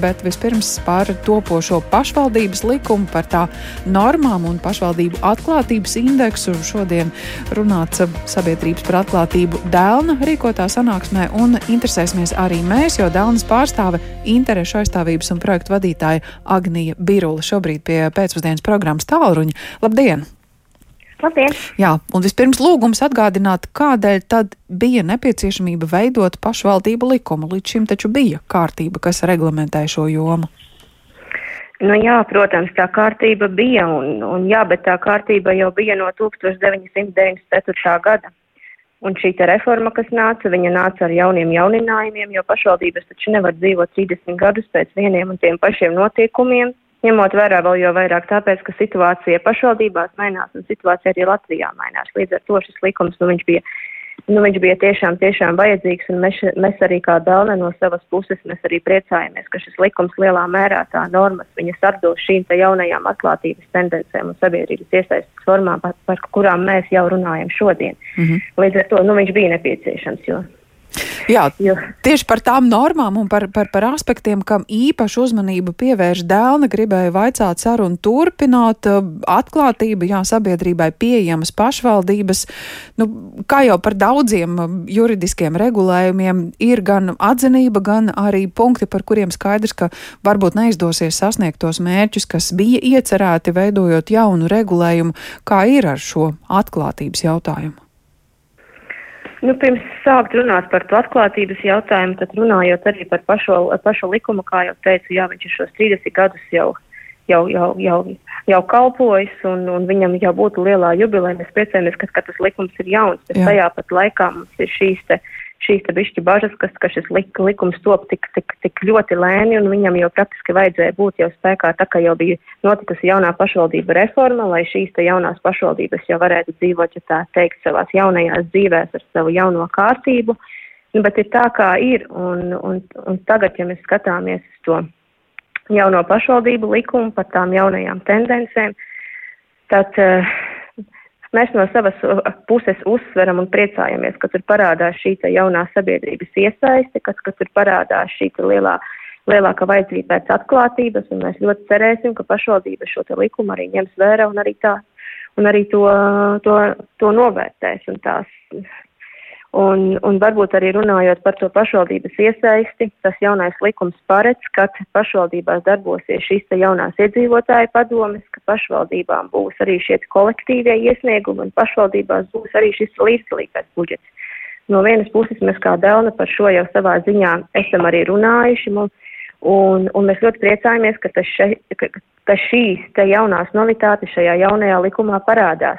Bet vispirms par topošo pašvaldības likumu, par tā normām un pašvaldību atklātības indeksu. Šodien runāts sabiedrības par atklātību Dēlna rīkotā sanāksmē un interesēsimies arī mēs, jo Dēlnas pārstāve interešu aizstāvības un projektu vadītāja Agnija Birula šobrīd pie pēcpusdienas programmas tālruņa. Labdien! Labdien! Jā, un vispirms lūgums atgādināt, kādēļ tad bija nepieciešamība veidot pašvaldību likumu. Līdz šim taču bija kārtība, kas reglamentē šo jomu. Nu jā, protams, tā kārtība bija, un, un jā, bet tā kārtība jau bija no 1994. gada. Un šī reforma, kas nāca, viņa nāca ar jauniem jauninājumiem, jo pašvaldības taču nevar dzīvot 30 gadus pēc vieniem un tiem pašiem notiekumiem, ņemot vērā vēl jau vairāk tāpēc, ka situācija pašvaldībās mainās un situācija arī Latvijā mainās. Līdz ar to šis likums, nu, viņš bija, nu, viņš bija tiešām, tiešām vajadzīgs, un mēs, mēs arī kā Dāle no savas puses, mēs arī priecājamies, ka šis likums lielā mērā tā normas, viņas atbilst šīm te jaunajām atklātības tendencēm un sabiedrības iesaistas formām, par, par kurām mēs jau runājam šodien. -hmm. Līdz ar to, nu, viņš bija nepieciešams, jo Jā, jo. tieši par tām normām un par, par, par aspektiem, kam īpašu uzmanību pievērš dēlna, gribēju vaicāt sarunu turpināt, eh, atklātība, jā, sabiedrībai pieejamas pašvaldības, nu, kā jau par daudziem eh, juridiskiem regulējumiem, ir gan atzinība, gan arī punkti, par kuriem skaidrs, ka varbūt neizdosies sasniegt tos mērķus, kas bija iecerēti, veidojot jaunu regulējumu, kā ir ar šo atklātības jautājumu. Nu, pirms sākt runāt par to atklātības jautājumu, tad runājot arī par pašo, pašu likumu, kā jau teicu, jā, viņš ir šos 30 gadus jau, jau, jau, jau, jau kalpojis un, un viņam jau būtu lielā jubileja. Mēs priecājamies, ka, ka tas likums ir jauns, bet jā. tajā pat laikā mums ir šīs te šīs te bišķi bažas, kas, ka šis lik, likums top tik, tik, tik ļoti lēni un viņam jau praktiski vajadzēja būt jau spēkā tā, ka jau bija notikusi jaunā pašvaldība reforma, lai šīs te jaunās pašvaldības jau varētu dzīvot, ja tā teikt, savās jaunajās dzīvēs ar savu jauno kārtību. Nu, bet ir tā, kā ir, un, un, un tagad, ja mēs skatāmies uz to jauno pašvaldību likumu par tām jaunajām tendencēm, tad uh, Mēs no savas uh, puses uzsveram un priecājamies, ka tur parādās šī jaunā sabiedrības iesaiste, kas, ka tur parādās šī lielā, lielāka vajadzība pēc atklātības, un mēs ļoti cerēsim, ka pašvaldība šo likumu arī ņems vērā un arī, tā, un arī to, to, to novērtēs un tās Un, un varbūt arī runājot par to pašvaldības iesaisti, tas jaunais likums paredz, ka pašvaldībās darbosies šīs jaunās iedzīvotāju padomes, ka pašvaldībām būs arī šie kolektīvie iesniegumi un pašvaldībās būs arī šis līdzdalīgais budžets. No vienas puses mēs kā Delna par šo jau savā ziņā esam arī runājuši, un, un, un mēs ļoti priecājamies, ka, še, ka, ka šīs jaunās novitātes šajā jaunajā likumā parādās.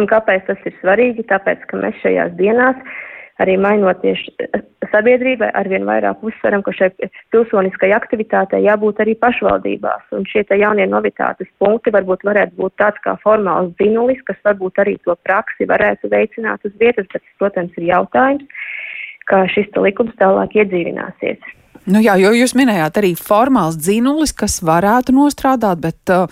Un kāpēc tas ir svarīgi? Tāpēc, ka mēs šajās dienās, arī mainoties sabiedrībai, arvien vairāk uzsveram, ka šai pilsoniskai aktivitātei jābūt arī pašvaldībās. Un šie jaunie novitātes punkti varbūt varētu būt tāds kā formāls zinulis, kas varbūt arī to praksi varētu veicināt uz vietas, bet, protams, ir jautājums, kā šis likums tālāk iedzīvināsies. Nu jā, jo jūs minējāt arī formāls dzinulis, kas varētu nostrādāt, bet uh,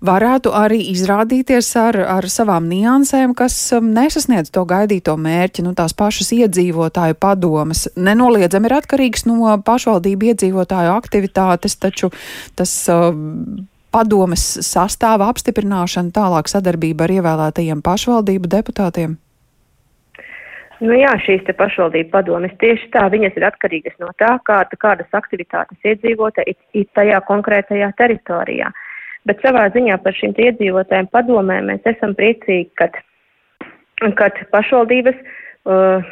varētu arī izrādīties ar, ar savām niansēm, kas um, nesasniedz to gaidīto mērķi. Nu, tās pašas iedzīvotāju padomas nenoliedzami ir atkarīgs no pašvaldību iedzīvotāju aktivitātes, taču tas. Uh, padomes sastāva apstiprināšana, tālāk sadarbība ar ievēlētajiem pašvaldību deputātiem? Nu jā, šīs te pašvaldību padomes tieši tā, viņas ir atkarīgas no tā, kā, kādas aktivitātes iedzīvota ir, tajā konkrētajā teritorijā. Bet savā ziņā par šīm iedzīvotājiem padomēm mēs esam priecīgi, kad, kad pašvaldības uh,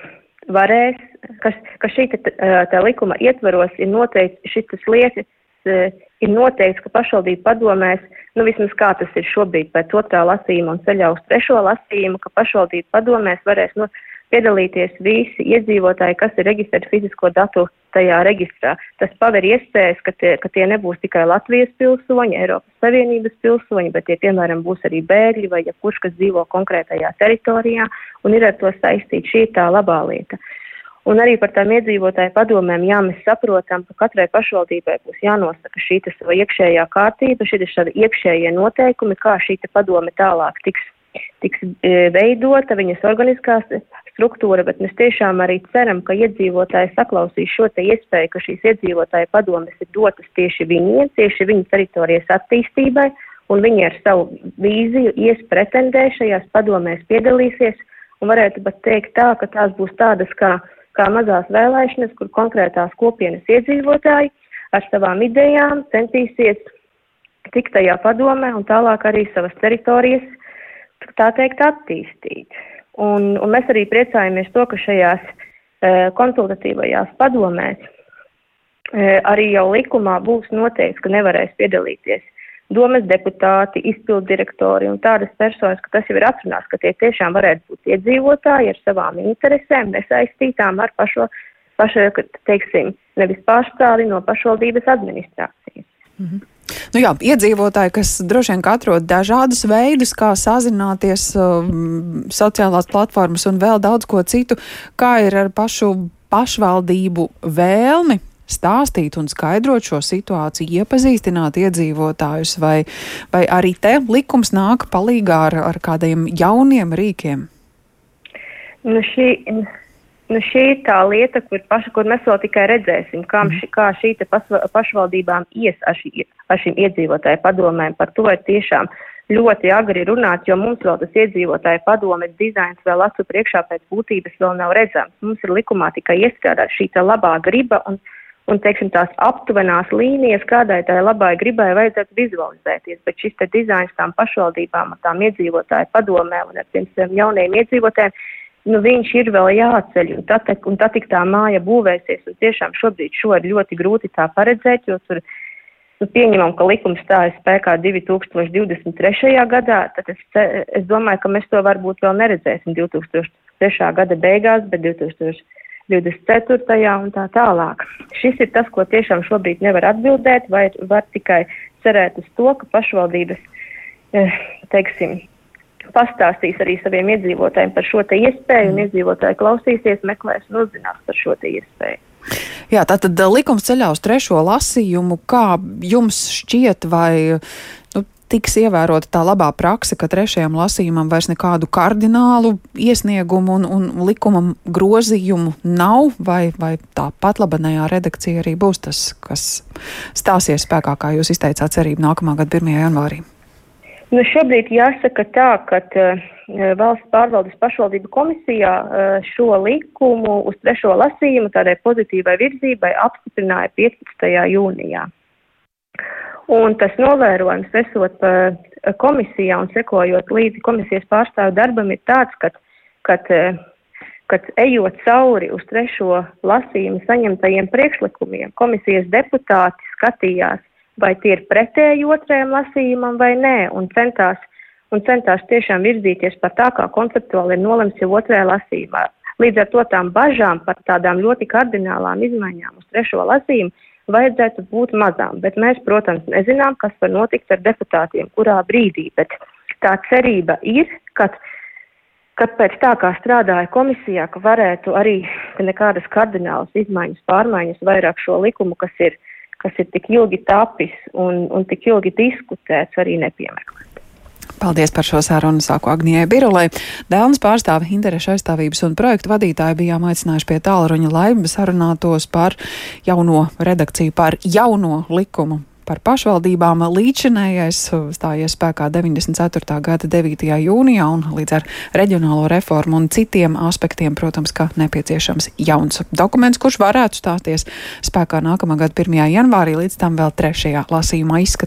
varēs, kas, ka šī te, uh, tā likuma ietvaros ir noteikti šitas lietas, uh, ir noteikts, ka pašvaldību padomēs, nu vismaz kā tas ir šobrīd pēc otrā lasījuma un ceļā uz trešo lasījumu, ka pašvaldību padomēs varēs no, piedalīties visi iedzīvotāji, kas ir reģistrēti fizisko datu tajā reģistrā. Tas paver iespējas, ka tie, ka tie nebūs tikai Latvijas pilsoņi, Eiropas Savienības pilsoņi, bet tie, piemēram, būs arī bēgļi vai ja kurš, kas dzīvo konkrētajā teritorijā un ir ar to saistīti. Šī tā labā lieta. Un arī par tām iedzīvotāju padomēm, jā, mēs saprotam, ka katrai pašvaldībai būs jānosaka šī sava iekšējā kārtība, savi iekšējie noteikumi, kā šī padome tālāk tiks tiks veidota, viņas organiskās struktūra, bet mēs tiešām arī ceram, ka iedzīvotāji saklausīs šo te iespēju, ka šīs iedzīvotāju padomes ir dotas tieši viņiem, tieši viņu teritorijas attīstībai, un viņi ar savu vīziju ies pretendē šajās padomēs piedalīsies, un varētu pat teikt tā, ka tās būs tādas kā, kā mazās vēlēšanas, kur konkrētās kopienas iedzīvotāji ar savām idejām centīsies tikt tajā padomē un tālāk arī savas teritorijas, tā teikt, attīstīt. Un, un mēs arī priecājamies to, ka šajās e, konsultatīvajās padomēs e, arī jau likumā būs noteikts, ka nevarēs piedalīties domas deputāti, izpildu direktori un tādas personas, ka tas jau ir atrunāts, ka tie tiešām varētu būt iedzīvotāji ar savām interesēm, nesaistītām ar pašo, pašo teiksim, nevis pārstāvi no pašvaldības administrācijas. Mm -hmm. Nu jā, iedzīvotāji, kas droši vien atrod dažādus veidus, kā sazināties, um, sociālās platformas un vēl daudz ko citu, kā ir ar pašu pašvaldību vēlmi stāstīt un skaidrot šo situāciju, iepazīstināt iedzīvotājus, vai, vai arī te likums nāk palīgā ar, ar kādiem jauniem rīkiem? Nu šī, Nu, šī ir tā lieta, kur, paša, kur mēs vēl tikai redzēsim, mm. ši, kā šī pašvaldībām ies ar, šī, ar šīm iedzīvotāju padomēm. Par to ir tiešām ļoti agri runāt, jo mums vēl tas iedzīvotāju padomes dizains vēl acu priekšā pēc būtības vēl nav redzams. Mums ir likumā tikai iestrādāt šī labā griba un, un teiksim, tās aptuvenās līnijas, kādai tai labai gribai vajadzētu vizualizēties. Bet šis dizains tām pašvaldībām, tām iedzīvotāju padomēm un ar tiem jauniem iedzīvotājiem nu, viņš ir vēl jāceļ, un tad, un tad tik tā māja būvēsies, un tiešām šobrīd šo ir ļoti grūti tā paredzēt, jo tur, nu, pieņemam, ka likums stājas spēkā 2023. gadā, tad es, es domāju, ka mēs to varbūt vēl neredzēsim 2003. gada beigās, bet 2024. un tā tālāk. Šis ir tas, ko tiešām šobrīd nevar atbildēt, vai var tikai cerēt uz to, ka pašvaldības, eh, teiksim, pastāstīs arī saviem iedzīvotājiem par šo te iespēju, un mm. iedzīvotāji klausīsies, meklēs un uzzinās par šo te iespēju. Jā, tātad eh, likums ceļā uz trešo lasījumu. Kā jums šķiet, vai nu, tiks ievērota tā labā praksa, ka trešajam lasījumam vairs nekādu kardinālu iesniegumu un, un likuma grozījumu nav, vai, vai tā patlabanējā redakcija arī būs tas, kas stāsies spēkā, kā jūs izteicāt cerību nākamā gada 1. janvārī? Nu, šobrīd jāsaka tā, ka uh, valsts pārvaldes pašvaldību komisijā uh, šo likumu uz trešo lasījumu tādai pozitīvai virzībai apstiprināja 15. jūnijā. Un tas novērojums, esot uh, komisijā un sekojot līdzi komisijas pārstāvu darbam, ir tāds, ka, kad, kad ejot cauri uz trešo lasījumu saņemtajiem priekšlikumiem, komisijas deputāti skatījās, vai tie ir pretēji otrajam lasījumam vai nē, un centās, un centās tiešām virzīties par tā, kā konceptuāli ir nolemts jau otrajā lasījumā. Līdz ar to tām bažām par tādām ļoti kardinālām izmaiņām uz trešo lasījumu vajadzētu būt mazām, bet mēs, protams, nezinām, kas var notikt ar deputātiem, kurā brīdī, bet tā cerība ir, ka kad pēc tā, kā strādāja komisijā, ka varētu arī nekādas kardinālas izmaiņas, pārmaiņas vairāk šo likumu, kas ir kas ir tik ilgi tapis un, un tik ilgi diskutēts, arī nepiemeklēt. Paldies par šo sarunu, sāku Agnijai Birulai. Dēlnes pārstāve interešu aizstāvības un projektu vadītāji bijām aicinājuši pie tālruņa, lai sarunātos par jauno redakciju, par jauno likumu par pašvaldībām līdzinējais stājies spēkā 94. gada 9. jūnijā un līdz ar reģionālo reformu un citiem aspektiem, protams, ka nepieciešams jauns dokuments, kurš varētu stāties spēkā nākamā gada 1. janvārī, līdz tam vēl trešajā lasījumā izskatām.